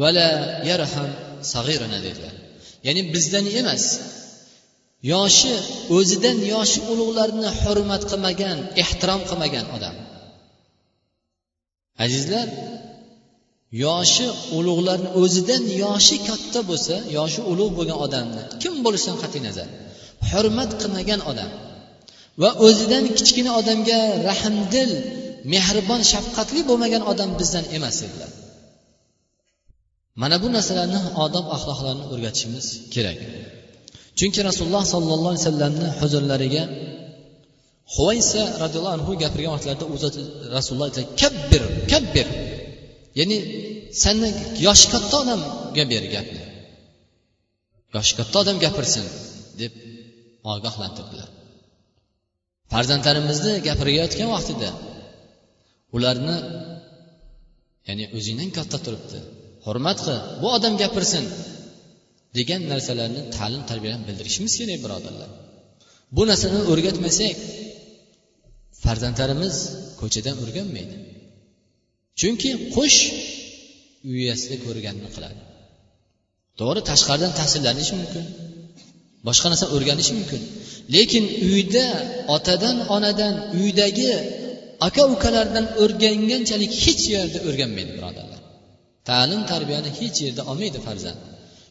vala yarham sag'irana dedilar. Ya'ni bizdan emas. Yoshi o'zidan yoshi ulug'larni hurmat qilmagan ehtirom qilmagan odam. Azizlar yoshi ulug'larni o'zidan yoshi katta bo'lsa yoshi ulug' bo'lgan odamni kim bo'lishidan qat'iy nazar. Hurmat qilmagan odam va o'zidan kichkina odamga rahmdil mehribon shafqatli bo'lmagan odam bizdan emas dedilar. Mana bu narsalarni odob axloqlarni o'rgatishimiz kerak. Chunki rasululloh sollallohu alayhi vasallamni huzurlariga huvaysa roziyallohu anhu gapirgan vaqtlarida u zot rasululloh aytdilar kabbir kabbir. Ya'ni sandan yoshi katta odamga ber gapni. Yoshi katta odam gapirsin deb ogohlantirdilar. Farzandlarimizni gapirayotgan vaqtida ularni ya'ni o'zingdan katta turibdi. Hurmat qil bu odam gapirsin degan narsalarni ta'lim tarbiyadan bildirishimiz kerak birodarlar. Bu narsani o'rgatmasak farzandlarimiz ko'chadan o'rganmaydi. Chunki qush uyasida ko'rganini qiladi. To'g'ri tashqaridan ta'sirlanishi mumkin boshqa narsa o'rganishi mumkin. Lekin uyda otadan onadan uydagi aka ukalardan o'rganganchalik hech yerda o'rganmaydi birodar. Ta'lim tarbiyani hech yerda olmaydi farzand.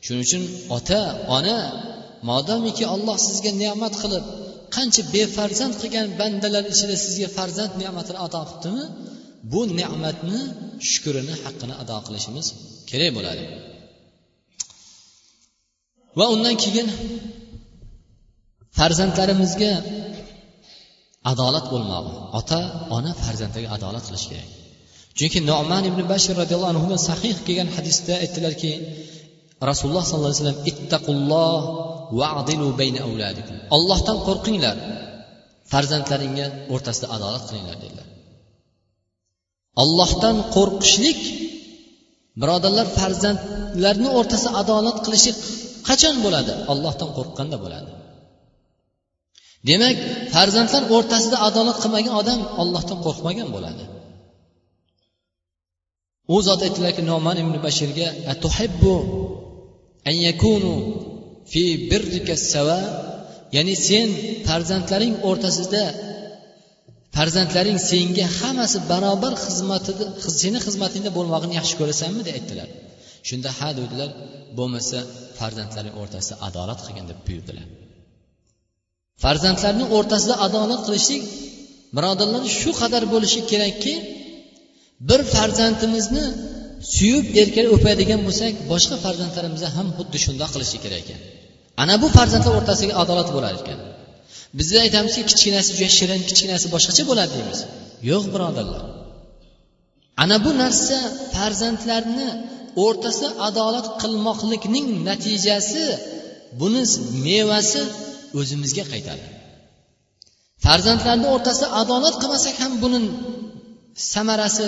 Shuning uchun ota ona modomiki olloh sizga ne'mat qilib qancha befarzand qilgan bandalar ichida sizga farzand ne'matini ato qilibdimi bu ne'matni shukrini haqqini ado qilishimiz kerak bo'ladi. Va undan keyin farzandlarimizga adolat bo'lmog'i ota ona farzandiga adolat qilish kerak. Chunki noman ibn bashir roziyallohu anhu sahih kelgan hadisda aytdilarki rasululloh sollallohu alayhi vasallam ittaqulloh vadilu bayna avladikum ollohdan qo'rqinglar farzandlaringga o'rtasida adolat qilinglar dedilar. Ollohdan qo'rqishlik birodarlar farzandlarni o'rtasida adolat qilishlik qachon bo'ladi? Ollohdan qo'rqqanda bo'ladi. Demak farzandlar o'rtasida adolat qilmagan odam ollohdan qo'rqmagan bo'ladi. U zot aytdilarki noman ibn bashirga atuhibbu an yakunu fi birrika sawa ya'ni sen farzandlaring o'rtasida farzandlaring senga hammasi barobar xizmatida seni xizmatingda bo'lmog'ini yaxshi ko'rasanmi deb aytdilar. Shunda ha dedilar bo'lmasa farzandlaring o'rtasida adolat qilgin deb buyurdilar. Farzandlarni o'rtasida adolat qilishlik birodarlar shu qadar bo'lishi kerakki bir farzandimizni suyib erkalab o'padigan bo'lsak boshqa farzandlarimizga ham xuddi shundoq qilishi kerak ekan. Ana bu farzandlar o'rtasiga adolat bo'lar ekan. Bizda aytamizki kichkinasi juda shirin kichkinasi boshqacha bo'ladi deymiz. Yo'q birodarlar. Ana bu narsa farzandlarni o'rtasida adolat qilmoqlikning natijasi buni mevasi o'zimizga qaytadi. Farzandlarni o'rtasida adolat qilmasak ham buni samarasi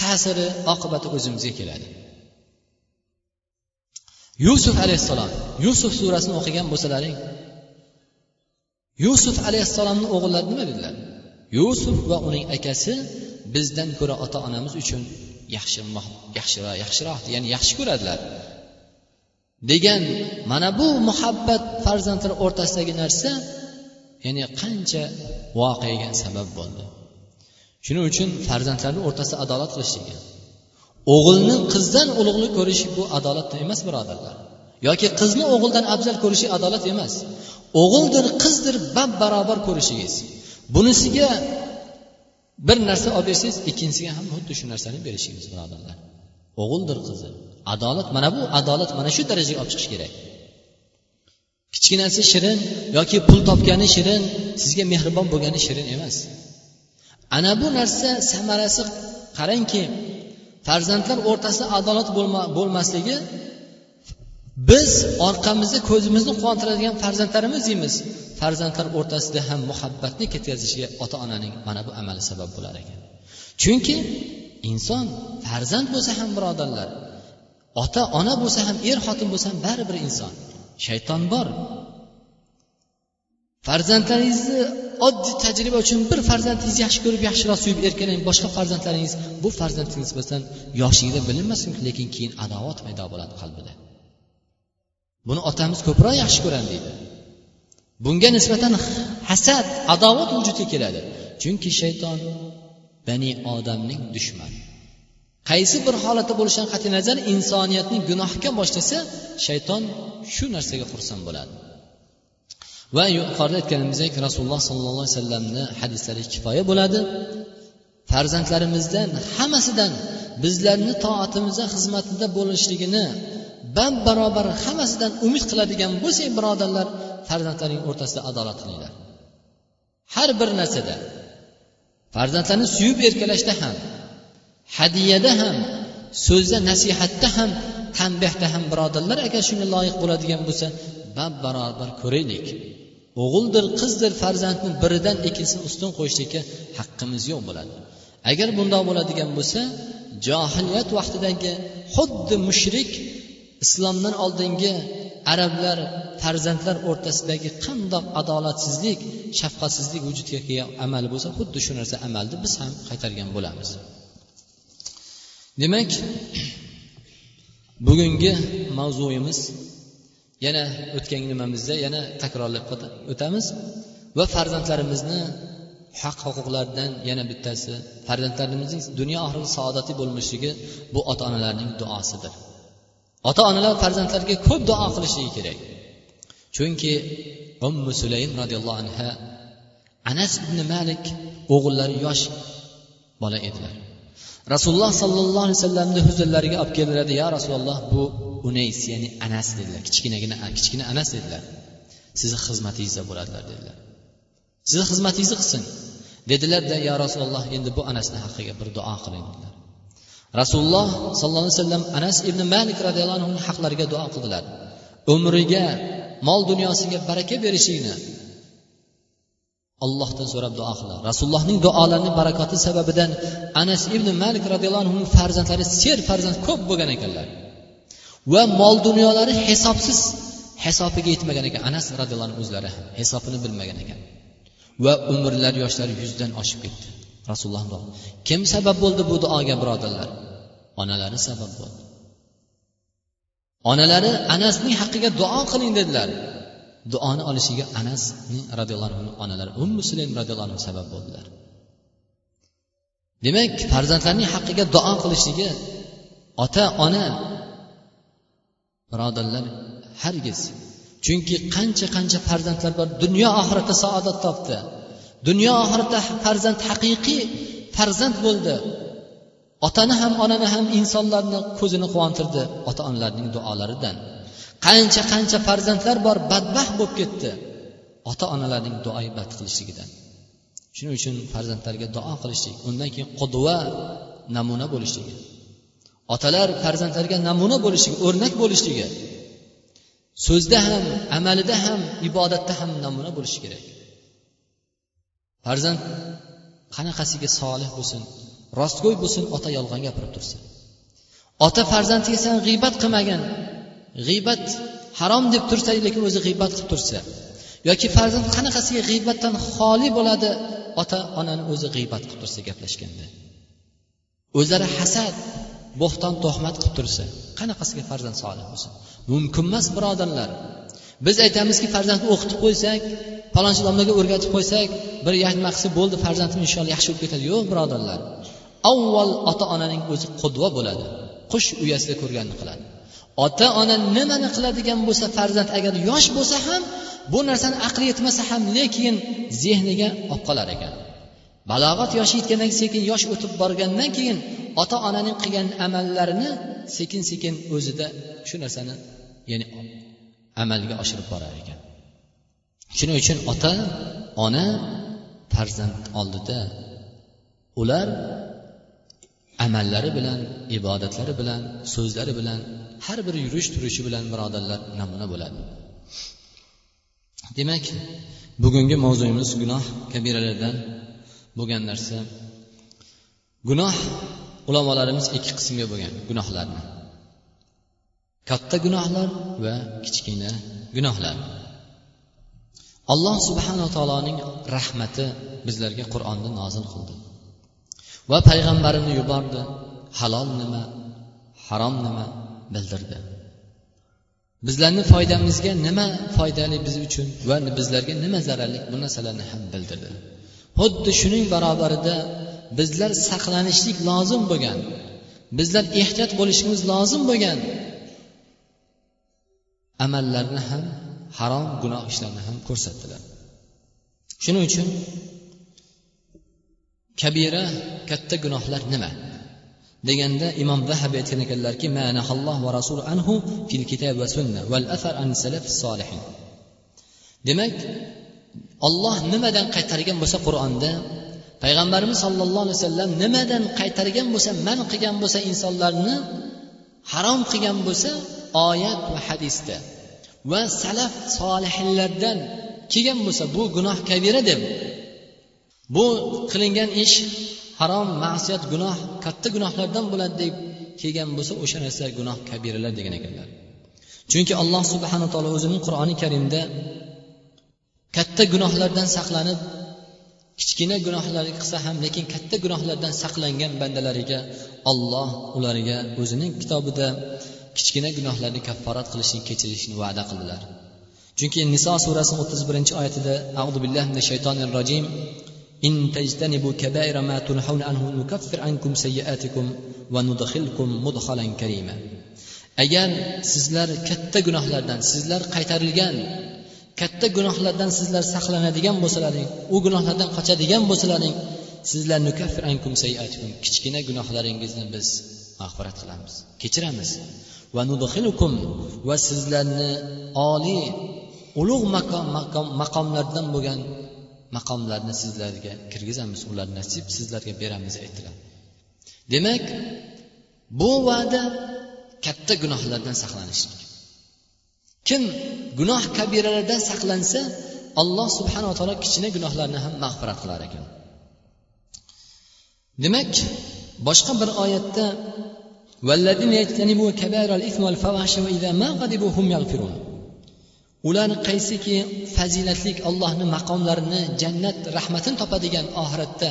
ta'siri oqibati o'zimizga keladi. Yusuf alayhissalom yusuf surasini o'qigan bo'lsalaring yusuf alayhissalomni o'g'illari nima dedilar? Yusuf va uning akasi bizdan ko'ra ota onamiz uchun yaxshiroq yaxshiroq yaxshiroq ya'ni yaxshi ko'radilar. Degan mana bu muhabbat farzandlar o'rtasidagi narsa ya'ni qancha voqeaga sabab bo'ldi. Shuning uchun farzandlarni o'rtasida adolat qilish degan. O'g'ilni qizdan ulug'lik ko'rish bu adolat emas birodarlar. Yoki qizni o'g'ildan afzal ko'rishi adolat emas. O'g'ildir qizdir bab barobar ko'rishingiz. Bunisiga bir narsa olib bersangiz ikkinchisiga ham xuddi shu narsani berishingiz birodarlar. O'g'ildir qizi adolat mana bu adolat mana shu darajaga olib chiqish kerak. Kichkinasi shirin yoki pul topgani shirin sizga mehribon bo'lgani shirin emas. Ana bu narsa samarasi qarangki farzandlar o'rtasida adolat bo'lmasligi biz orqamizda ko'zimizni quvontiradigan farzandlarimiz deymiz. Farzandlar o'rtasida ham muhabbatni ketkazishiga ota onaning mana bu amali sabab bo'lar ekan. Chunki inson farzand bo'lsa ham birodarlar ota ona bo'lsa ham er xotin bo'lsa ham baribir inson. Shayton bor. Farzandlaringizni oddiy tajriba uchun bir farzandingizni yaxshi ko'rib yaxshiroq suyib erkalang boshqa farzandlaringiz bu farzandga nisbatan yoshligida bilinmasin lekin keyin adovat paydo bo'ladi qalbida. Buni otamiz ko'proq yaxshi ko'radi deydi. Bunga nisbatan hasad adovat vujudga keladi. Chunki shayton bani odamning dushmani. Qaysi bir holatda bo'lishidan qat'iy nazar insoniyatni gunohga boshlasa shayton shu narsaga xursand bo'ladi. Va yuqorida aytganimizdek rasululloh sollallohu alayhi vasallamni hadislari kifoya bo'ladi. Farzandlarimizdan hammasidan bizlarni toatimizda xizmatida bo'lishligini bab barobar hammasidan umid qiladigan bo'lsak birodarlar farzandlaring o'rtasida adolat qilinglar. Har bir narsada farzandlarni suyib erkalashda ham hadiyada ham so'zda nasihatda ham tanbehda ham birodarlar agar shunga loyiq bo'ladigan bo'lsa bab barobar ko'raylik. O'g'ildir qizdir farzandni biridan ikkinchisini ustun qo'yishlikka haqqimiz yo'q bo'ladi. Agar bundoq bo'ladigan bo'lsa johiliyat vaqtidagi xuddi mushrik islomdan oldingi arablar farzandlar o'rtasidagi qandoq adolatsizlik shafqatsizlik vujudga kelgan amal bo'lsa xuddi shu narsa amalni biz ham qaytargan bo'lamiz. Demak bugungi mavzuyimiz yana o'tgan nimamizda yana takrorlab o'tamiz. Va farzandlarimizni haq huquqlaridan yana bittasi farzandlarimizning dunyo oxirat saodatli bo'lmishligi bu ota onalarning duosidir. Ota onalar farzandlariga ko'p duo qilishligi kerak. Chunki ummu sulaym roziyallohu anha anas ibn malik o'g'illari yosh bola edilar. Rasululloh sollallohu alayhi vasallamni huzurlariga olib keliradi ya rasululloh bu unays ya'ni anas dedilar. Kichkinagina kichkina anas dedilar. Sizni xizmatingizda bo'ladilar dedilar. Sizni xizmatingizni qilsin. Dedilarda yo rasululloh endi bu anasni haqqiga bir duo qiling dedilar. Rasululloh sollallohu alayhi vasallam anas ibn malik roziyallohu anhu haqlariga duo qildilar. Umriga mol dunyosiga baraka berishingni allohdan so'rab duo qildilar. Rasulullohning duolarini barakoti sababidan anas ibn malik roziyallohu anhu farzandlari ser farzand ko'p bo'lgan ekanlar. Va mol dunyolari hisobsiz hisobiga yetmagan ekan. Anas roziyallohu anhu o'zlari hisobini bilmagan ekan. Va umrlar yoshlari yuzdan oshib ketdi. Rasululloh kim sabab bo'ldi bu duoga birodarlar? Onalari sabab bo'ldi. Onalari anasning haqqiga duo qiling dedilar. Duoni olishiga anasning roziyallohu anhu onalari ummu sulaym roziyallohu anhu sabab bo'ldilar. Demak farzandlarning haqqiga duo qilishligi ota ona birodarlar hargiz. Chunki qancha qancha farzandlar bor dunyo oxiratda saodat topdi. Dunyo oxiratda farzand haqiqiy farzand bo'ldi. Otani ham onani ham insonlarni ko'zini quvontirdi ota onalarning duolaridan. Qancha qancha farzandlar bor badbaxt bo'lib ketdi ota onalarning duoibat qilishligidan. Shuning uchun farzandlarga duo qilishlik undan keyin qudva namuna bo'lishligi otalar farzandlarga namuna bo'lishligi o'rnak bo'lishligi so'zda ham amalida ham ibodatda ham namuna bo'lishi kerak. Farzand qanaqasiga solih bo'lsin rostgo'y bo'lsin ota yolg'on gapirib tursin. Ota farzandiga san g'iybat qilmagin g'iybat harom deb tursa lekin o'zi g'iybat qilib tursa yoki farzand qanaqasiga g'iybatdan xoli bo'ladi ota onani o'zi g'iybat qilib tursa gaplashganda. O'zlari hasad bo'xton tuhmat qilib tursa qanaqasiga farzand solih bo'lsin? Mumkin emas birodarlar. Biz aytamizki farzandni o'qitib qo'ysak palonchi domlaga o'rgatib qo'ysak bir nima qilsa bo'ldi farzandim inshaalloh yaxshi bo'lib ketadi. Yo'q birodarlar. Avval ota onaning o'zi qudva bo'ladi qush uyasida ko'rganini qiladi. Ota ona nimani qiladigan bo'lsa farzand agar yosh bo'lsa ham bu narsani aqli yetmasa ham lekin zehniga olib qolar ekan. Balog'at yoshi yetgandan sekin yosh o'tib borgandan keyin ota onaning qilgan amallarini sekin sekin o'zida shu narsani ya'ni amalga oshirib borar ekan. Shuning uchun ota ona farzand oldida ular amallari bilan ibodatlari bilan so'zlari bilan har bir yurish turishi bilan birodarlar namuna bo'ladi. Demak bugungi mavzuyimiz gunoh kabiralardan bo'lgan narsa. Gunoh ulamolarimiz ikki qismga bo'lgan gunohlarni. Katta gunohlar va kichkina gunohlar. Alloh subhanaa taoloning rahmati bizlarga qur'onni nozil qildi. Va payg'ambarini yubordi halol nima harom nima bildirdi. Bizlarni foydamizga nima foydali biz uchun va bizlarga nima zararli bu narsalarni ham bildirdi. Xuddi shuning barobarida bizlar saqlanishlik lozim bo'lgan bizlar ehtiyot bo'lishimiz lozim bo'lgan amallarni ham harom gunoh ishlarni ham ko'rsatdilar. Shuning uchun kabira katta gunohlar nima? Deganda imom vahabiy aytgan ekanlarki va rasul anhu fil kitob va sunna val athar an salaf solihin demak olloh nimadan qaytargan bo'lsa qur'onda payg'ambarimiz sollallohu alayhi vasallam nimadan qaytargan bo'lsa man qilgan bo'lsa insonlarni harom qilgan bo'lsa oyat va hadisda va salaf solihinlardan kelgan bo'lsa bu gunoh kabira deb bu qilingan ish harom ma'siyat gunoh katta gunohlardan bo'ladi deb kelgan bo'lsa o'sha narsa gunoh kabiralar degan ekanlar. Chunki alloh subhana taolo o'zining qur'oni karimda katta gunohlardan saqlanib kichkina gunohlarni qilsa ham lekin katta gunohlardan saqlangan bandalariga olloh ularga o'zining kitobida kichkina gunohlarni kafforat qilishni kechirishni va'da qildilar chunki niso surasini o'ttiz birinchi oyatida azu billahi minash shaytonir rojim إن تجتنبوا كبائر ما تنهون عنه نكفر عنكم سيئاتكم وندخلكم مدخلا كريما agar sizlar katta gunohlardan sizlar qaytarilgan katta gunohlardan sizlar saqlanadigan bo'lsalaring u gunohlardan qochadigan bo'lsalaring sizlar nukaffir ankum sayiatikum kichkina gunohlaringizni biz mag'firat qilamiz kechiramiz. Va nudxilukum va sizlarni oliy ulug' maqom maqomlardan bo'lgan maqomlarni sizlarga kirgizamiz ular nasib sizlarga beramiz aytiladi demak bu va'da katta gunohlardan saqlanishlik kim gunoh kabiralardan saqlansa alloh subhanava taolo kichkina gunohlarni ham mag'firat qilar ekan. Demak boshqa bir oyatda ular qaysiki fazilatlik allohni maqomlarini jannat rahmatini topadigan oxiratda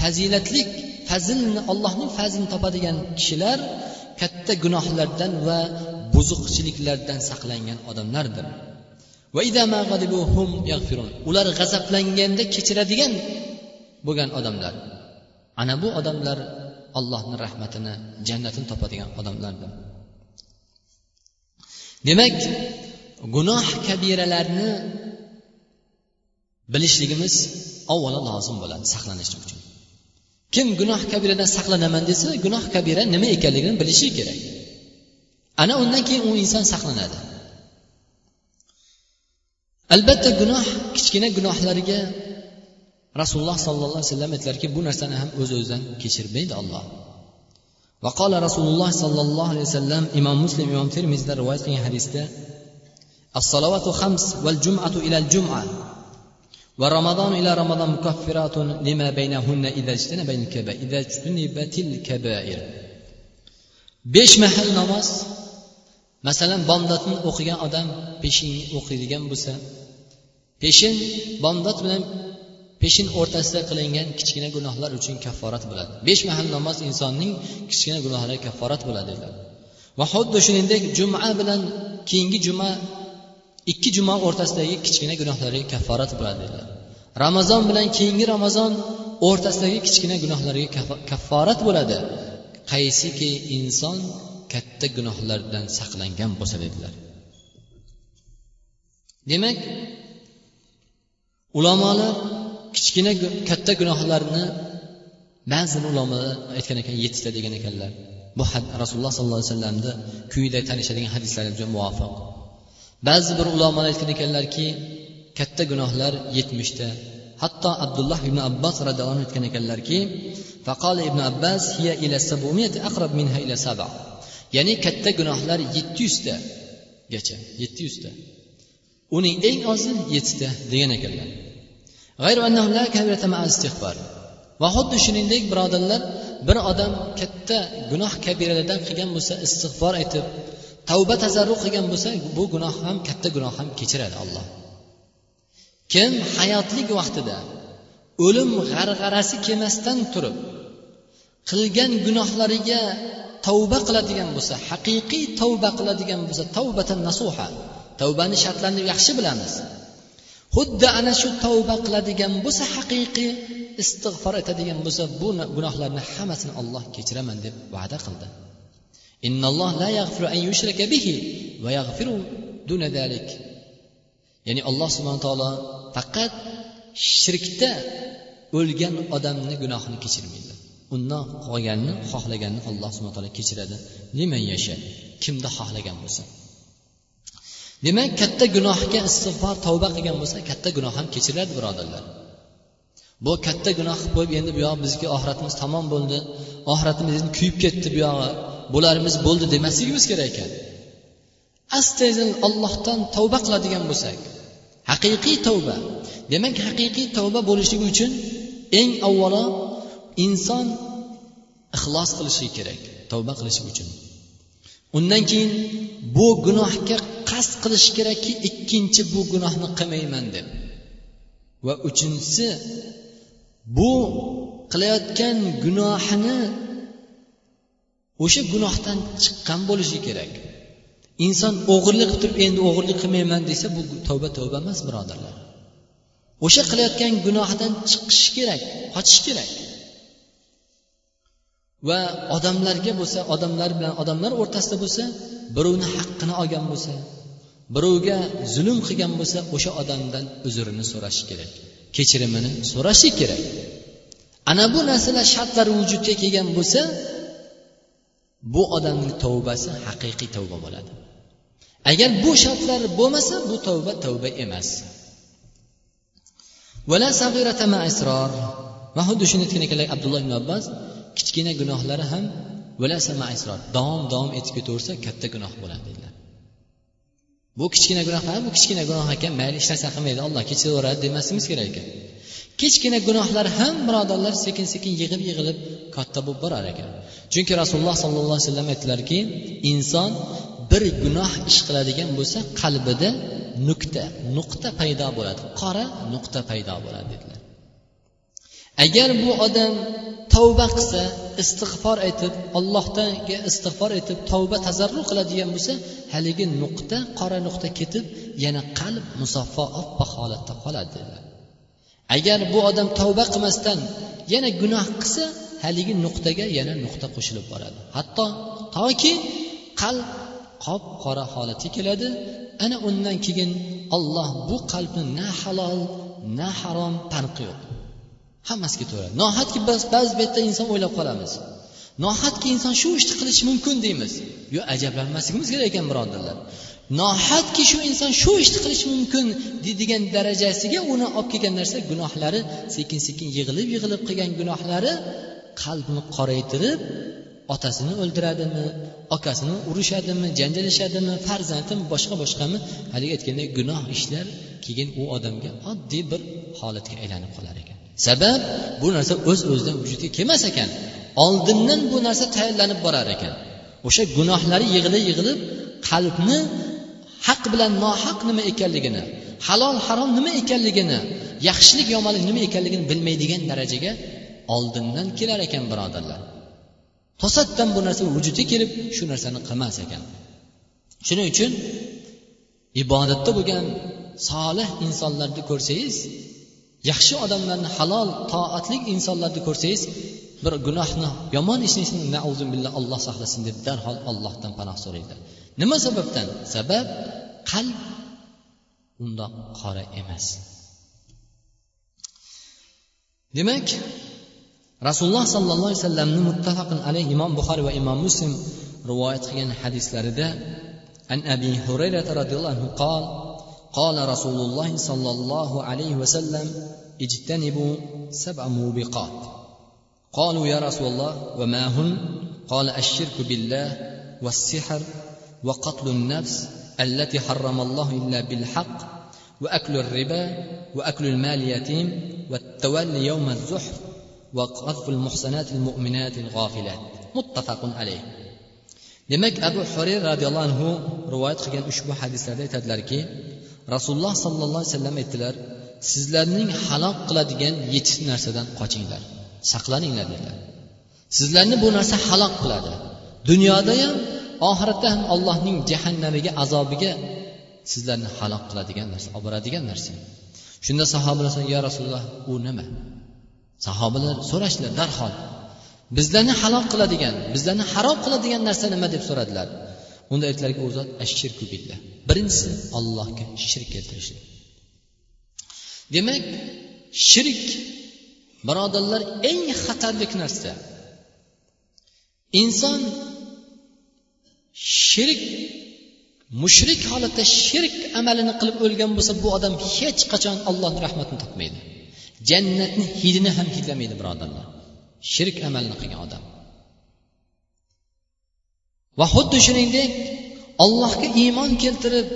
fazilatlik fazlni allohning fazlini topadigan kishilar katta gunohlardan va buzuqchiliklardan saqlangan odamlardir. Ular g'azablanganda kechiradigan bo'lgan odamlar. Ana bu odamlar allohni rahmatini jannatini topadigan odamlardir. Demak gunoh kabiralarni bilishligimiz avvalo lozim bo'ladi saqlanish uchun. Kim gunoh kabiradan saqlanaman desa gunoh kabira nima ekanligini bilishi kerak. ana undan keyin u inson saqlanadi albatta gunoh kichkina gunohlarga rasululloh sollallohu alayhi vasallam aytdilarki bu narsani ham o'z o'zidan kechirmaydi olloh وقال رسول الله صلى الله عليه وسلم إمام مسلم إمام ترمذي رواية قilgan hadisda الصلوات خمس والجمعة إلى الجمعة ورمضان إلى رمضان مكفرات لما بينهن إذا اجتنب الكبائر إذا اجتنبت الكبائر besh mahal namoz masalan bomdodni o'qigan odam peshinni o'qiydigan bo'lsa peshin bomdod bilan peshin o'rtasida qilingan kichkina gunohlar uchun kafforat bo'ladi. Besh mahal namoz insonning kichkina gunohlariga kafforat bo'ladi dedilar va xuddi shuningdek juma bilan keyingi juma ikki juma o'rtasidagi kichkina gunohlarga kafforat bo'ladi dedilar ramazon bilan keyingi ramazon o'rtasidagi kichkina gunohlarga kafforat bo'ladi. Qaysiki inson katta gunohlardan saqlangan bo'lsa dedilar. Demak ulamolar kichkina katta gunohlarni ba'zi ulamolar aytgan ekan yettita degan ekanlar. Bu rasululloh sollallohu alayhi vasallamni quyida tanishadigan hadislarga muvofiq. Ba'zi bir ulamolar aytgan ekanlarki katta gunohlar yetmishta hatto abdulloh ibn abbos roziyallohu anhu aytgan ekanlarki faqol ibn abbas hiya ila aqrab minha ila saba. Ya'ni katta gunohlar yetti yuztagacha yetti yuzta. Uning eng ozi yettita degan ekanlar. Va xuddi shuningdek birodarlar bir odam katta gunoh kabiralardan qilgan bo'lsa istig'for aytib tavba tazarru qilgan bo'lsa bu gunoh ham katta gunoh ham kechiradi alloh. Kim hayotlik vaqtida o'lim g'arg'arasi kelmasdan turib qilgan gunohlariga tavba qiladigan bo'lsa haqiqiy tavba qiladigan bo'lsa tavbatan nasuha tavbani shartlarini yaxshi bilamiz. Xuddi ana shu tavba qiladigan bo'lsa haqiqiy istig'for etadigan bo'lsa bu gunohlarni hammasini olloh kechiraman deb va'da qildi. Ya'ni alloh subhana taolo faqat shirkda o'lgan odamni gunohini kechirmaydi. Undan qolganini xohlaganini alloh subhana taolo kechiradi. Liman yasha kimda xohlagan bo'lsa. Demak katta gunohga istig'for tavba qilgan bo'lsa katta gunoh ham kechiriladi birodarlar. Bu katta gunoh qilib qo'yib endi buyog'i bizga oxiratimiz tamom bo'ldi. Oxiratimiz endi kuyib ketdi buyog'i bularimiz bo'ldi demasligimiz kerak ekan. Astaydil ollohdan tavba qiladigan bo'lsak haqiqiy tavba demak haqiqiy tavba bo'lishligi uchun eng avvalo inson ixlos qilishi kerak tavba qilishi uchun. Undan keyin bu gunohga qasd qilish kerakki ikkinchi bu gunohni qilmayman deb. Va uchinchisi bu qilayotgan gunohini o'sha gunohdan chiqqan bo'lishi kerak. Inson o'g'irlik qilib turib endi o'g'irlik qilmayman desa bu tavba tavba emas birodarlar. O'sha qilayotgan gunohidan chiqish kerak qochish kerak. Va odamlarga bo'lsa odamlar bilan odamlar o'rtasida bo'lsa birovni haqqini olgan bo'lsa birovga zulm qilgan bo'lsa o'sha odamdan uzrini so'rashi kerak kechirimini so'rashi kerak. Ana bu narsalar shartlar vujudga kelgan bo'lsa bu odamning tavbasi haqiqiy tavba bo'ladi. Agar bu shartlar bo'lmasa bu tavba tavba emas. Va xuddi shuni aytgan ekanlar abdulloh ibn abbos kichkina gunohlari ham davom davom etib ketaversa katta gunoh bo'ladi dedilar. Bu kichkina gunoh bu kichkina gunoh ekan mayli hech narsa qilmaydi alloh kechiraveradi demasligimiz kerak ekan. Kichkina gunohlar ham birodarlar sekin sekin yig'ilib yig'ilib katta bo'lib borar ekan. Chunki rasululloh sollallohu alayhi vasallam aytdilarki inson bir gunoh ish qiladigan bo'lsa qalbida nuqta nuqta paydo bo'ladi qora nuqta paydo bo'ladi dedilar. Agar bu odam tavba qilsa istig'for aytib allohdanga istig'for aytib tavba tazarru qiladigan bo'lsa haligi nuqta qora nuqta ketib yana qalb musaffo oppoq holatda qoladi. Dedilar agar bu odam tavba qilmasdan yana gunoh qilsa haligi nuqtaga yana nuqta qo'shilib boradi. Hatto toki qalb qop qora holatga keladi ana undan keyin olloh bu qalbni na halol na harom farqi yo'q hammasiga ketaveradi nohatki biz ba'zi paytda inson o'ylab qolamiz. Nohatki inson shu ishni qilishi mumkin deymiz. Yo ajablanmasligimiz kerak ekan birodarlar. Nohatki shu inson shu ishni qilishi mumkin deydigan darajasiga uni olib kelgan narsa gunohlari sekin sekin yig'ilib yig'ilib qilgan gunohlari qalbini qoraytirib otasini o'ldiradimi akasini urishadimi janjallashadimi farzandimi boshqa boshqami haligi aytgandek gunoh ishlar keyin u odamga oddiy bir holatga aylanib qolar ekan. Sabab bu narsa o'z öz o'zidan vujudga kelmas ekan. Oldindan bu narsa tayyorlanib borar ekan. O'sha gunohlari yig'ilib yig'ilib qalbni haq bilan nohaq nima ekanligini halol harom nima ekanligini yaxshilik yomonlik nima ekanligini bilmaydigan darajaga oldindan kelar ekan birodarlar. To'satdan bu narsa vujudga kelib shu narsani qilmas ekan. Shuning uchun ibodatda bo'lgan solih insonlarni ko'rsangiz yaxshi odamlarni halol toatli insonlarni ko'rsangiz bir gunohni yomon ishni billah alloh saqlasin deb darhol allohdan panoh so'raydilar nima sababdan? Sabab qalb undoq qora emas. Demak rasululloh sollallohu alayhi vasallamni muttafaqin alayh imom buxoriy va imom muslim rivoyat qilgan hadislarida an abi hurayra roziyallohu anhu qol قال رسول الله صلى الله عليه وسلم اجتنبوا سبع موبقات. قالوا يا رسول الله وما هن؟ قال الشرك بالله والسحر وقتل النفس التي حرم الله إلا بالحق وأكل الربا وأكل المال اليتيم والتولي يوم الزحف وقذف المحسنات المؤمنات الغافلات. متفق عليه. demak abu hurayra roziyallohu anhu rivoyat qilgan ushbu hadislarda aytadilarki rasululloh sollallohu alayhi vasallam aytdilar sizlarning halok qiladigan yetti narsadan qochinglar saqlaninglar dedilar. Sizlarni bu narsa halok qiladi. Dunyoda ham oxiratda ham allohning jahannamiga azobiga sizlarni halok qiladigan narsa olib boradigan narsa. Shunda sahobalar ya rasululloh u nima? Sahobalar so'rashdilar darhol bizlarni halok qiladigan bizlarni harom qiladigan narsa nima? deb so'radilar. Unda aytdilarki u zot ashirku billah birinchisi allohga shirk keltirishlik. Demak shirk birodarlar eng xatarli narsa. Inson shirk mushrik holatda shirk amalini qilib o'lgan bo'lsa bu odam hech qachon allohni rahmatini topmaydi. Jannatni hidini ham hidlamaydi birodarlar. Shirk amalini qilgan odam. Va xuddi shuningdek allohga iymon keltirib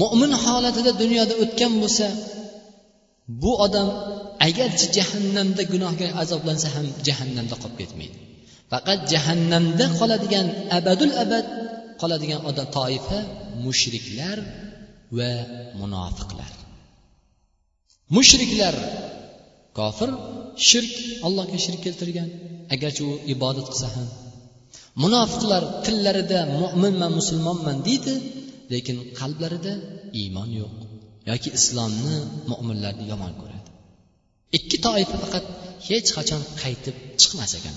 mo'min holatida dunyoda o'tgan bo'lsa bu odam agarchi jahannamda gunohga azoblansa ham jahannamda qolib ketmaydi. Faqat jahannamda qoladigan abadul abad qoladigan odam toifa mushriklar va munofiqlar. Mushriklar kofir shirk allohga shirk keltirgan. Agarchi u ibodat qilsa ham munofiqlar tillarida mo'minman musulmonman deydi lekin qalblarida iymon yo'q yoki islomni mo'minlarni yomon ko'radi. Ikki toifa faqat hech qachon qaytib chiqmas ekan.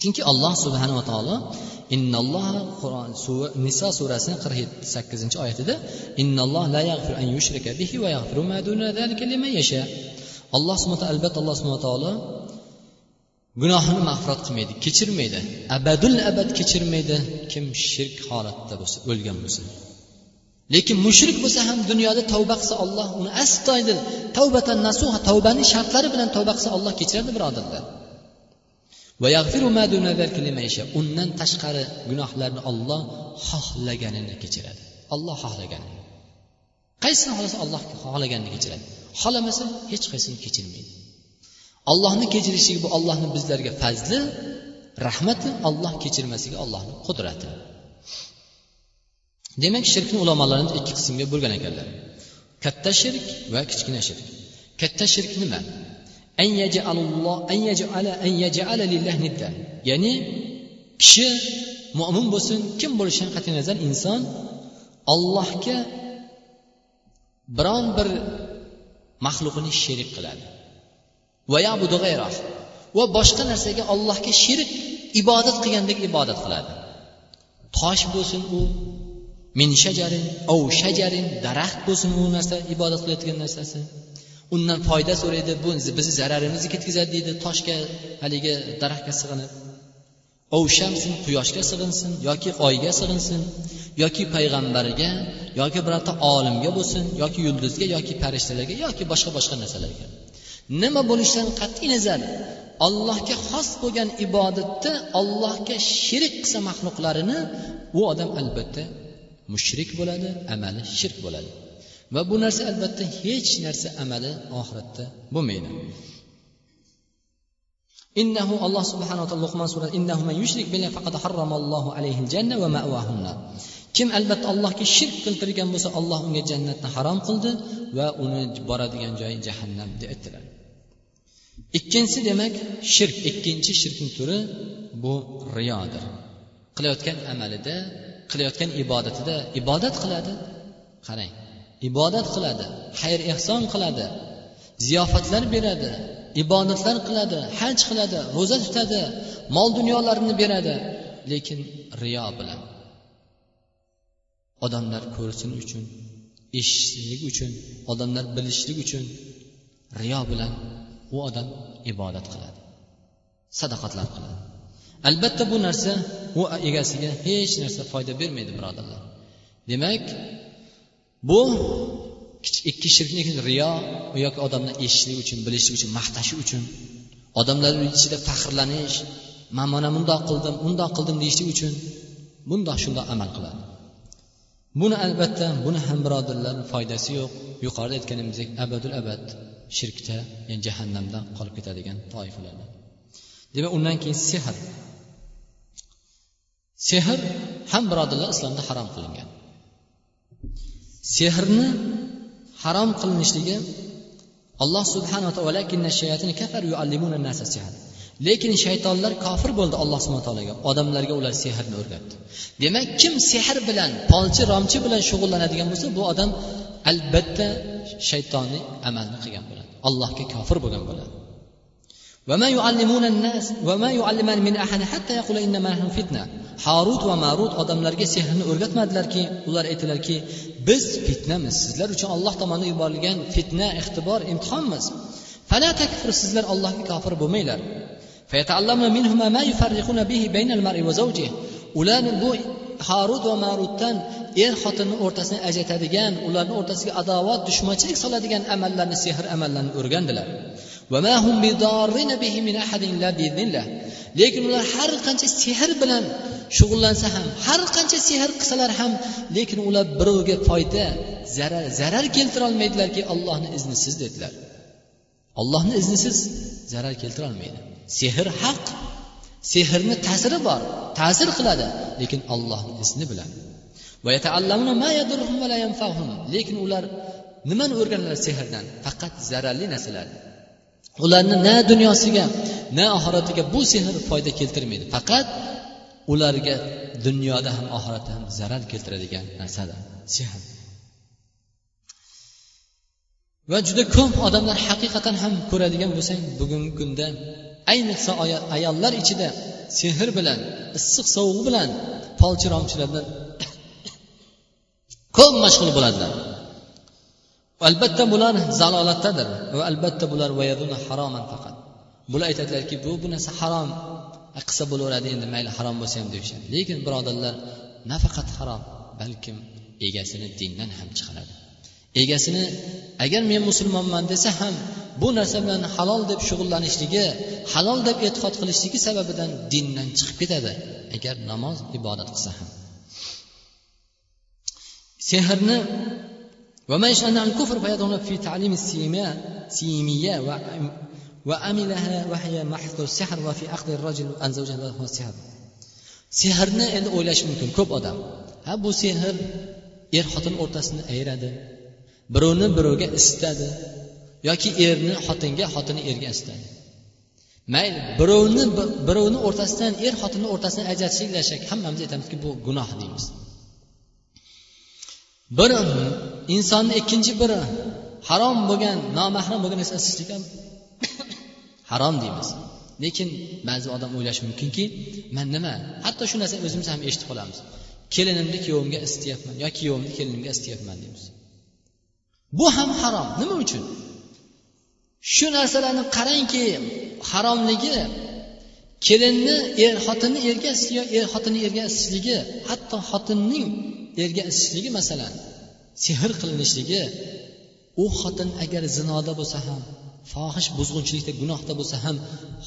Chunki alloh subhanava taolo innalloh qur'on niso surasini qirq sakkizinchi oyatida innalloh la an yushrika bihi ma liman yasha. Alloh subhana albatta alloh subhana taolo gunohini mag'firat qilmaydi kechirmaydi. Abadul abad kechirmaydi kim shirk holatda bo'lsa o'lgan bo'lsa. Lekin mushrik bo'lsa ham dunyoda tavba qilsa olloh uni astoydil tavbatan nasuha tavbani shartlari bilan tavba qilsa olloh kechiradi birodarlar. Undan tashqari gunohlarni olloh xohlaganini kechiradi. Olloh xohlaganini. Qaysini xohlasa olloh xohlaganini kechiradi. Xohlamasa hech qaysini kechirmaydi. Allohni kechirishligi bu allohni bizlarga fazli rahmati alloh kechirmasligi allohni qudrati. Demak shirkni ulamolarimiz ikki qismga bo'lgan ekanlar. Katta shirk va kichkina shirk. Katta shirk nima? Ya'ni kishi mo'min bo'lsin kim bo'lishidan qat'iy nazar inson ollohga biron bir maxluqini sherik qiladi. Va boshqa narsaga ollohga sherik ibodat qilgandek ibodat qiladi. Tosh bo'lsin u min shajarin ov shajarin daraxt bo'lsin u narsa ibodat qilayotgan narsasi. Undan foyda so'raydi bu bizni zararimizni ketkazadi deydi toshga haligi daraxtga sig'inib. Ovshamsin quyoshga sig'insin yoki oyga sig'insin yoki payg'ambarga yoki birorta olimga bo'lsin yoki yulduzga yoki farishtalarga yoki boshqa boshqa narsalarga. Nima bo'lishidan qat'iy nazar? Allohga xos bo'lgan ibodatni allohga shirik qilsa maxluqlarini u odam albatta mushrik bo'ladi amali shirk bo'ladi. Va bu narsa albatta hech narsa amali oxiratda bo'lmaydi. Innahu alloh subhanaa taolo luqmon surasi innahu man yushrik billahi faqad harramallohu alayhi janna va ma'wahu kim albatta allohga shirk keltirgan bo'lsa alloh unga jannatni harom qildi va uni boradigan joyi jahannam deb aytdilar. Ikkinchisi demak shirk. Ikkinchi shirkni turi bu riyodir. Qilayotgan amalida qilayotgan ibodatida ibodat qiladi. Qarang ibodat qiladi xayr ehson qiladi ziyofatlar beradi ibodatlar qiladi haj qiladi ro'za tutadi mol dunyolarini beradi. Lekin riyo bilan odamlar ko'rsin uchun eshitishlik uchun odamlar bilishlik uchun riyo bilan u odam ibodat qiladi sadaqatlar qiladi. Albatta bu narsa u egasiga hech narsa foyda bermaydi birodarlar. Demak bu ikki shirkni riyo yoki odamlar eshitishlik uchun bilishlik uchun maqtashi uchun odamlar ichida faxrlanish man mana mundoq qildim undoq qildim deyishlik uchun bundoq shundoq amal qiladi. Buni albatta buni ham birodarlar foydasi yo'q. Yuqorida aytganimizdek abadul abad shirkda ya'ni jahannamda qolib ketadigan toifalardan. Demak undan keyin sehr. Sehr ham birodarlar islomda harom qilingan. Sehrni harom qilinishligi alloh subhanaa lekin shaytonlar kofir bo'ldi alloh subhana taologa odamlarga ular sehrni o'rgatdi. Demak kim sehr bilan polchi romchi bilan shug'ullanadigan bo'lsa bu odam albatta shaytoniy amalni qilgan bo'ladi allohga kofir bo'lgan bo'ladi وما يعلمون الناس وما يعلمان من أحد حتى يقول إنما نحن فتنة harut va marut odamlarga sehrni o'rgatmadilarki ular aytdilarki biz fitnamiz sizlar uchun alloh tomonidan yuborilgan fitna ixtibor imtihonmiz fala takfur sizlar allohga kofir bo'lmanglar ularni bu harut va marutdan er xotinni o'rtasini ajratadigan ularni o'rtasiga adovat dushmanchilik soladigan amallarni sehr amallarni o'rgandilar. Lekin ular har qancha sehr bilan shug'ullansa ham har qancha sehr qilsalar ham lekin ular birovga foyda zarar zarar keltirolmaydilarki allohni iznisiz dedilar. Ollohni iznisiz zarar keltirolmaydi. Sehr haq sehrni ta'siri bor ta'sir qiladi lekin ollohni ismi bilan lekin ular nimani o'rganadilar sehrdan? Faqat zararli narsalarni. Ularni na dunyosiga na oxiratiga bu sehr foyda keltirmaydi. Faqat ularga dunyoda ham oxiratda ham zarar keltiradigan narsadir sehr. Va juda ko'p odamlar haqiqatan ham ko'radigan bo'lsang bugungi kunda ayniqsa ayollar ichida sehr bilan issiq sovuq bilan polchiromchilar bilan ko'p mashg'ul bo'ladilar. Albatta bular zalolatdadir va albatta bular haroman faqat. Bular aytadilarki bu bu narsa harom. E, Qilsa bo'laveradi endi mayli harom bo'lsa ham deyishadi. Lekin birodarlar nafaqat harom balkim egasini dindan ham chiqaradi. egasini agar men musulmonman desa ham bu narsa bilan halol deb shug'ullanishligi halol deb e'tiqod qilishligi sababidan dindan chiqib ketadi agar namoz ibodat qilsa ham sehrni وما يشأن عن الكفر فيدخلون في تعليم السيماء سيمية وعملها وهي محض السحر وفي أخذ الرجل عن زوجها هو السحر sehrni endi o'ylashi mumkin ko'p odam ha bu sehr er xotin o'rtasini ayiradi birovni birovga istadi yoki erni xotinga xotini erga istadi. Mayli birovni birovni o'rtasidan er xotinni o'rtasidan ajratishlik la hammamiz aytamizki bu gunoh deymiz. Bir insonni ikkinchi biri harom bo'lgan nomahram bo'lgan narsa isitishlik ham harom deymiz. Lekin ba'zi odam o'ylashi mumkinki man nima hatto shu narsani o'zimiz ham eshitib qolamiz. Kelinimni kuyovimga istayapman yoki kuyovimni kelinimga istayapman deymiz. Bu ham harom. Nima uchun? Shu narsalarni qarangki haromligi kelinni er xotinni erga yo er xotinni erga isishligi hatto xotinning erga isishligi masalan sehr qilinishligi u xotin agar zinoda bo'lsa ham fohish buzg'unchilikda gunohda bo'lsa ham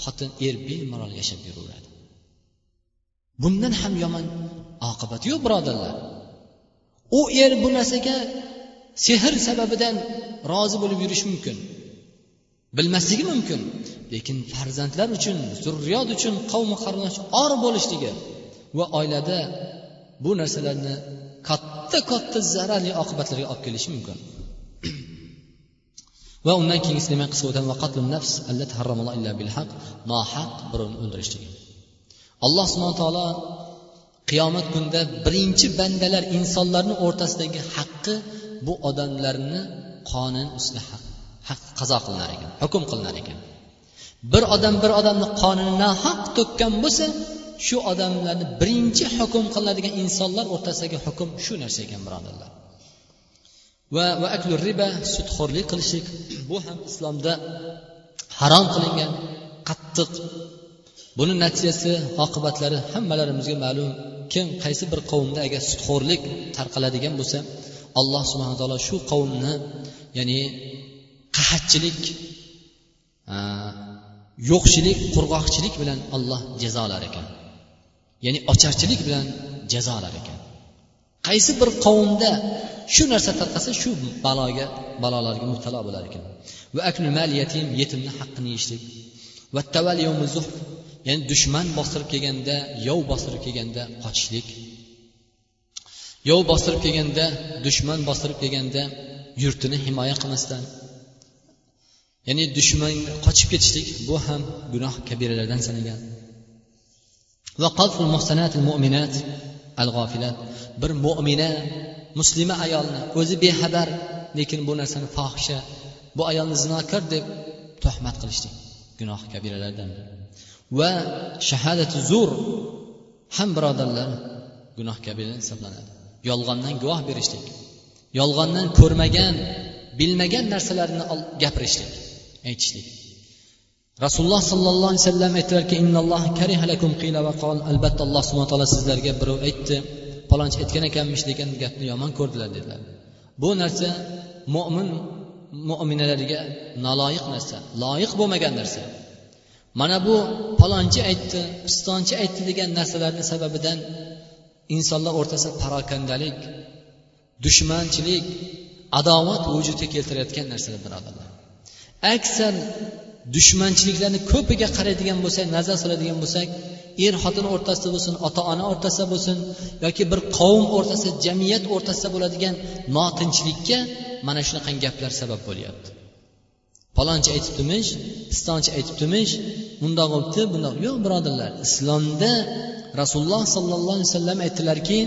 xotin er bemalol yashab yuraveradi. Bundan ham yomon oqibat yo'q birodarlar. U er bu narsaga sehr sababidan rozi bo'lib yurishi mumkin. Bilmasligi mumkin lekin farzandlar uchun zurriyot uchun qavmi qarindosh or bo'lishligi va oilada bu narsalarni katta katta zararli oqibatlarga olib kelishi mumkin. Va undan keyingisi demak qisqa o'tamiz nohaq birovni o'ldirishligi alloh subhana taolo qiyomat kunida birinchi bandalar insonlarni o'rtasidagi haqqi bu odamlarni qonun ustida haq qazo qilinar ekan hukm qilinar ekan. Bir odam bir odamni qonini nohaq to'kkan bo'lsa shu odamlarni birinchi hukm qilinadigan insonlar o'rtasidagi hukm shu narsa ekan birodarlar. Va va aklu riba sudxo'rlik qilishlik bu ham islomda harom qilingan qattiq. Buni natijasi oqibatlari hammalarimizga ma'lum. Kim qaysi bir qavmda agar sudxo'rlik tarqaladigan bo'lsa alloh subhana taolo shu qavmni ya'ni qahatchilik yo'qchilik qurg'oqchilik bilan olloh jazolar ekan. Ya'ni ocharchilik bilan jazolar ekan. Qaysi bir qavmda shu narsa tarqasa shu baloga balolarga mubtalo bo'lar ekan. Va mal yatim yetimni haqqini yeyishlik. Va ya'ni dushman bostirib kelganda yov bostirib kelganda qochishlik. Yov bostirib kelganda dushman bostirib kelganda yurtini himoya qilmasdan ya'ni dushman qochib ketishlik bu ham gunoh kabiralardan sanalgan. Bir mo'mina muslima ayolni o'zi bexabar lekin bu narsani fohisha bu ayolni zinokor deb tuhmat qilishlik gunoh kabiralardan. Va shahadati zur ham birodarlar gunoh kabira hisoblanadi. Yolg'ondan guvoh berishlik yolg'ondan ko'rmagan bilmagan narsalarni gapirishlik aytishlik. Rasululloh sollallohu alayhi vasallam aytdilarki albatta alloh subhana taolo sizlarga birov aytdi palonchi aytgan ekanmish degan gapni yomon ko'rdilar dedilar. Bu narsa mo'min mo'minalarga noloyiq narsa loyiq bo'lmagan narsa. Mana bu palonchi aytdi pistonchi aytdi degan narsalarni sababidan insonlar o'rtasida parokandalik dushmanchilik adovat vujudga keltirayotgan narsalar birodarlar aksar dushmanchiliklarni ko'piga qaraydigan bo'lsak nazar soladigan bo'lsak er xotin o'rtasida bo'lsin ota ona o'rtasida bo'lsin yoki bir qavm o'rtasida jamiyat o'rtasida bo'ladigan notinchlikka mana shunaqa gaplar sabab bo'lyapti. Palonchi aytibdimish pistonchi aytibdimish bundoq bo'libdi bundoq. Yo'q birodarlar islomda rasululloh sollallohu alayhi vasallam aytdilarki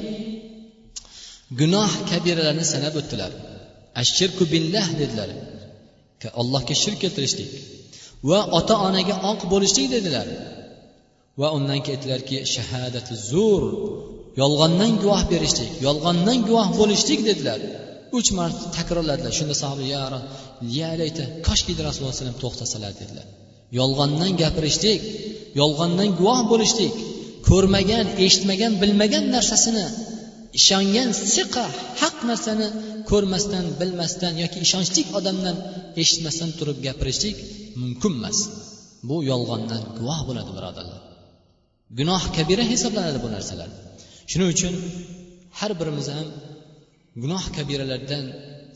gunoh kabiralarni sanab o'tdilar. Ashirku billah dedilar. Allohga shirk keltirishlik va ota onaga oq bo'lishlik dedilar. Va undan keyin aytdilarki shahadati zur yolg'ondan guvoh berishlik yolg'ondan guvoh bo'lishlik dedilar. Uch marta takrorladilar. Shunda sahoba ya layta koshkidi rasululloh alayhi vasallam to'xtasalar dedilar. Yolg'ondan gapirishlik yolg'ondan guvoh bo'lishlik ko'rmagan eshitmagan bilmagan narsasini ishongan siqa haq narsani ko'rmasdan bilmasdan yoki ishonchli odamdan eshitmasdan turib gapirishlik mumkin emas. Bu yolg'ondan guvoh bo'ladi birodarlar. Gunoh kabira hisoblanadi bu narsalar. Shuning uchun har birimiz ham gunoh kabiralardan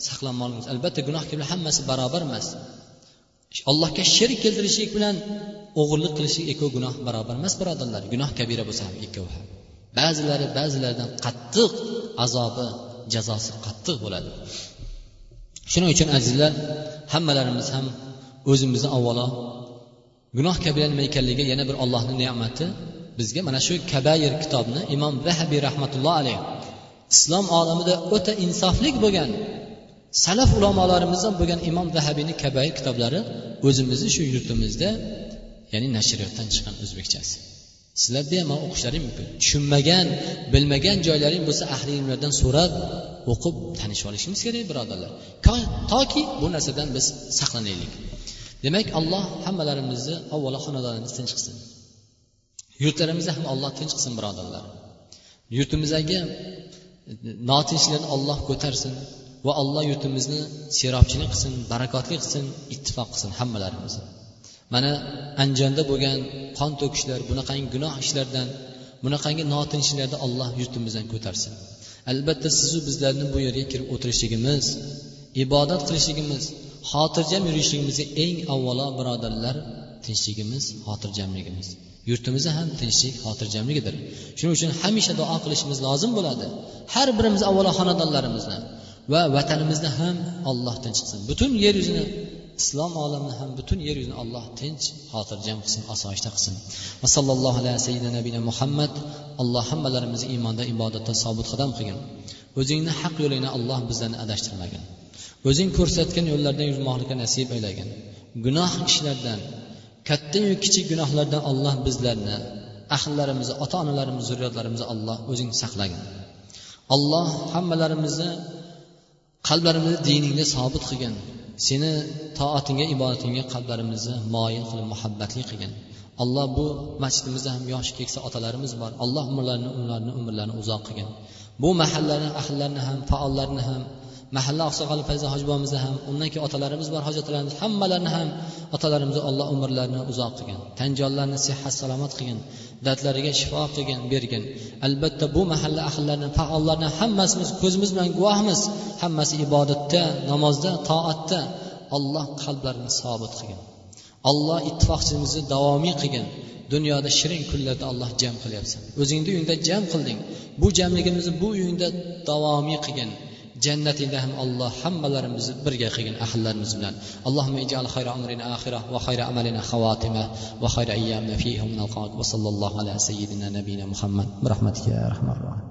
saqlanmoqligimiz albatta gunoh kabira hammasi barobar emas. Allohga sherik keltirishlik bilan o'g'irlik qilishlik ikkovi gunoh barobar emas birodarlar. Gunoh kabira bo'lsa ham ikkovi ham. Ba'zilari ba'zilaridan qattiq azobi jazosi qattiq bo'ladi. Shuning uchun azizlar hammalarimiz ham o'zimizni avvalo gunoh kabira nima ekanligiga yana bir ollohni ne'mati bizga mana shu kabayir kitobni imom vahabiy rahmatulloh alayhi islom olamida o'ta insoflik bo'lgan salaf ulamolarimizdan bo'lgan imom vahabiyni kabayir kitoblari o'zimizni shu yurtimizda ya'ni nashriyotdan chiqqan o'zbekchasi. Sizlarda ham o'qishlaring mumkin. Tushunmagan bilmagan joylaring bo'lsa ahli ilmlardan so'rab o'qib tanishib olishimiz kerak birodarlar. Toki bu narsadan biz saqlanaylik. Demak alloh hammalarimizni avvalo xonadonimiz tinch qilsin. Yurtlarimizni ham alloh tinch qilsin birodarlar. Yurtimizdagi notinchliklarni olloh ko'tarsin va alloh yurtimizni serobchilik qilsin barakotli qilsin ittifoq qilsin hammalarimizni. Mana andijonda bo'lgan qon to'kishlar bunaqangi gunoh ishlardan bunaqangi notinchliklarni alloh yurtimizdan ko'tarsin. Albatta sizu bizlarni bu yerga kirib o'tirishligimiz ibodat qilishligimiz xotirjam yurishligimizga eng avvalo birodarlar tinchligimiz xotirjamligimiz. Yurtimizda ham tinchlik xotirjamligidir. Shuning uchun hamisha duo qilishimiz lozim bo'ladi. Har birimiz avvalo xonadonlarimizni va vatanimizni ham olloh tinch qilsin. Butun yer yuzini islom olamini ham butun yer yuzini alloh tinch xotirjam qilsin osoyishta qilsin. Va sallallohu alayhi sayyidina nabina muhammad alloh hammalarimizni iymonda ibodatda sobit qadam qilgin. O'zingni haq yo'lingni alloh bizlarni adashtirmagin. O'zing ko'rsatgan yo'llardan yurmoqlikka nasib aylagin. Gunoh ishlardan kattayu kichik gunohlardan alloh bizlarni ahllarimizni ota onalarimizni zurriyotlarimizni alloh o'zing saqlagin. Alloh hammalarimizni qalblarimizni diningda sobit qilgin. Seni toatingga ibodatingga qalblarimizni moyil qilib muhabbatli qilgin. Alloh bu masjidimizda ham yoshi keksa otalarimiz bor. Alloh umrlarini ularni umrlarini uzoq qilgin. Bu mahallani ahllarini ham faollarni ham mahalla oqsoqoli fayza hoji ham undan keyin otalarimiz bor hojatlarimiz hammalarini ham otalarimizni alloh umrlarini uzoq qilgin tanjonlarni sihat salomat qilgin dardlariga shifo qilgin bergin. Albatta bu mahalla ahllarini faollarni hammasimiz ko'zimiz bilan guvohmiz. Hammasi ibodatda namozda toatda olloh qalblarini sobit qilgin. Olloh ittifoqchimizni davomiy qilgin. Dunyoda shirin kunlarda alloh jam qilyapsan. O'zingni uyingda jam qilding. Bu jamligimizni bu uyingda davomiy qilgin. Jannatingda ham alloh hammalarimizni birga qilgin ahllarimiz bilan allohumma ijal xayra amrina axira va xayra amalina xavatima va xayra ayyamina fihi va sallallohu ala sayyidina nabiyina muhammad bi rahmatika ya rahmanir rohim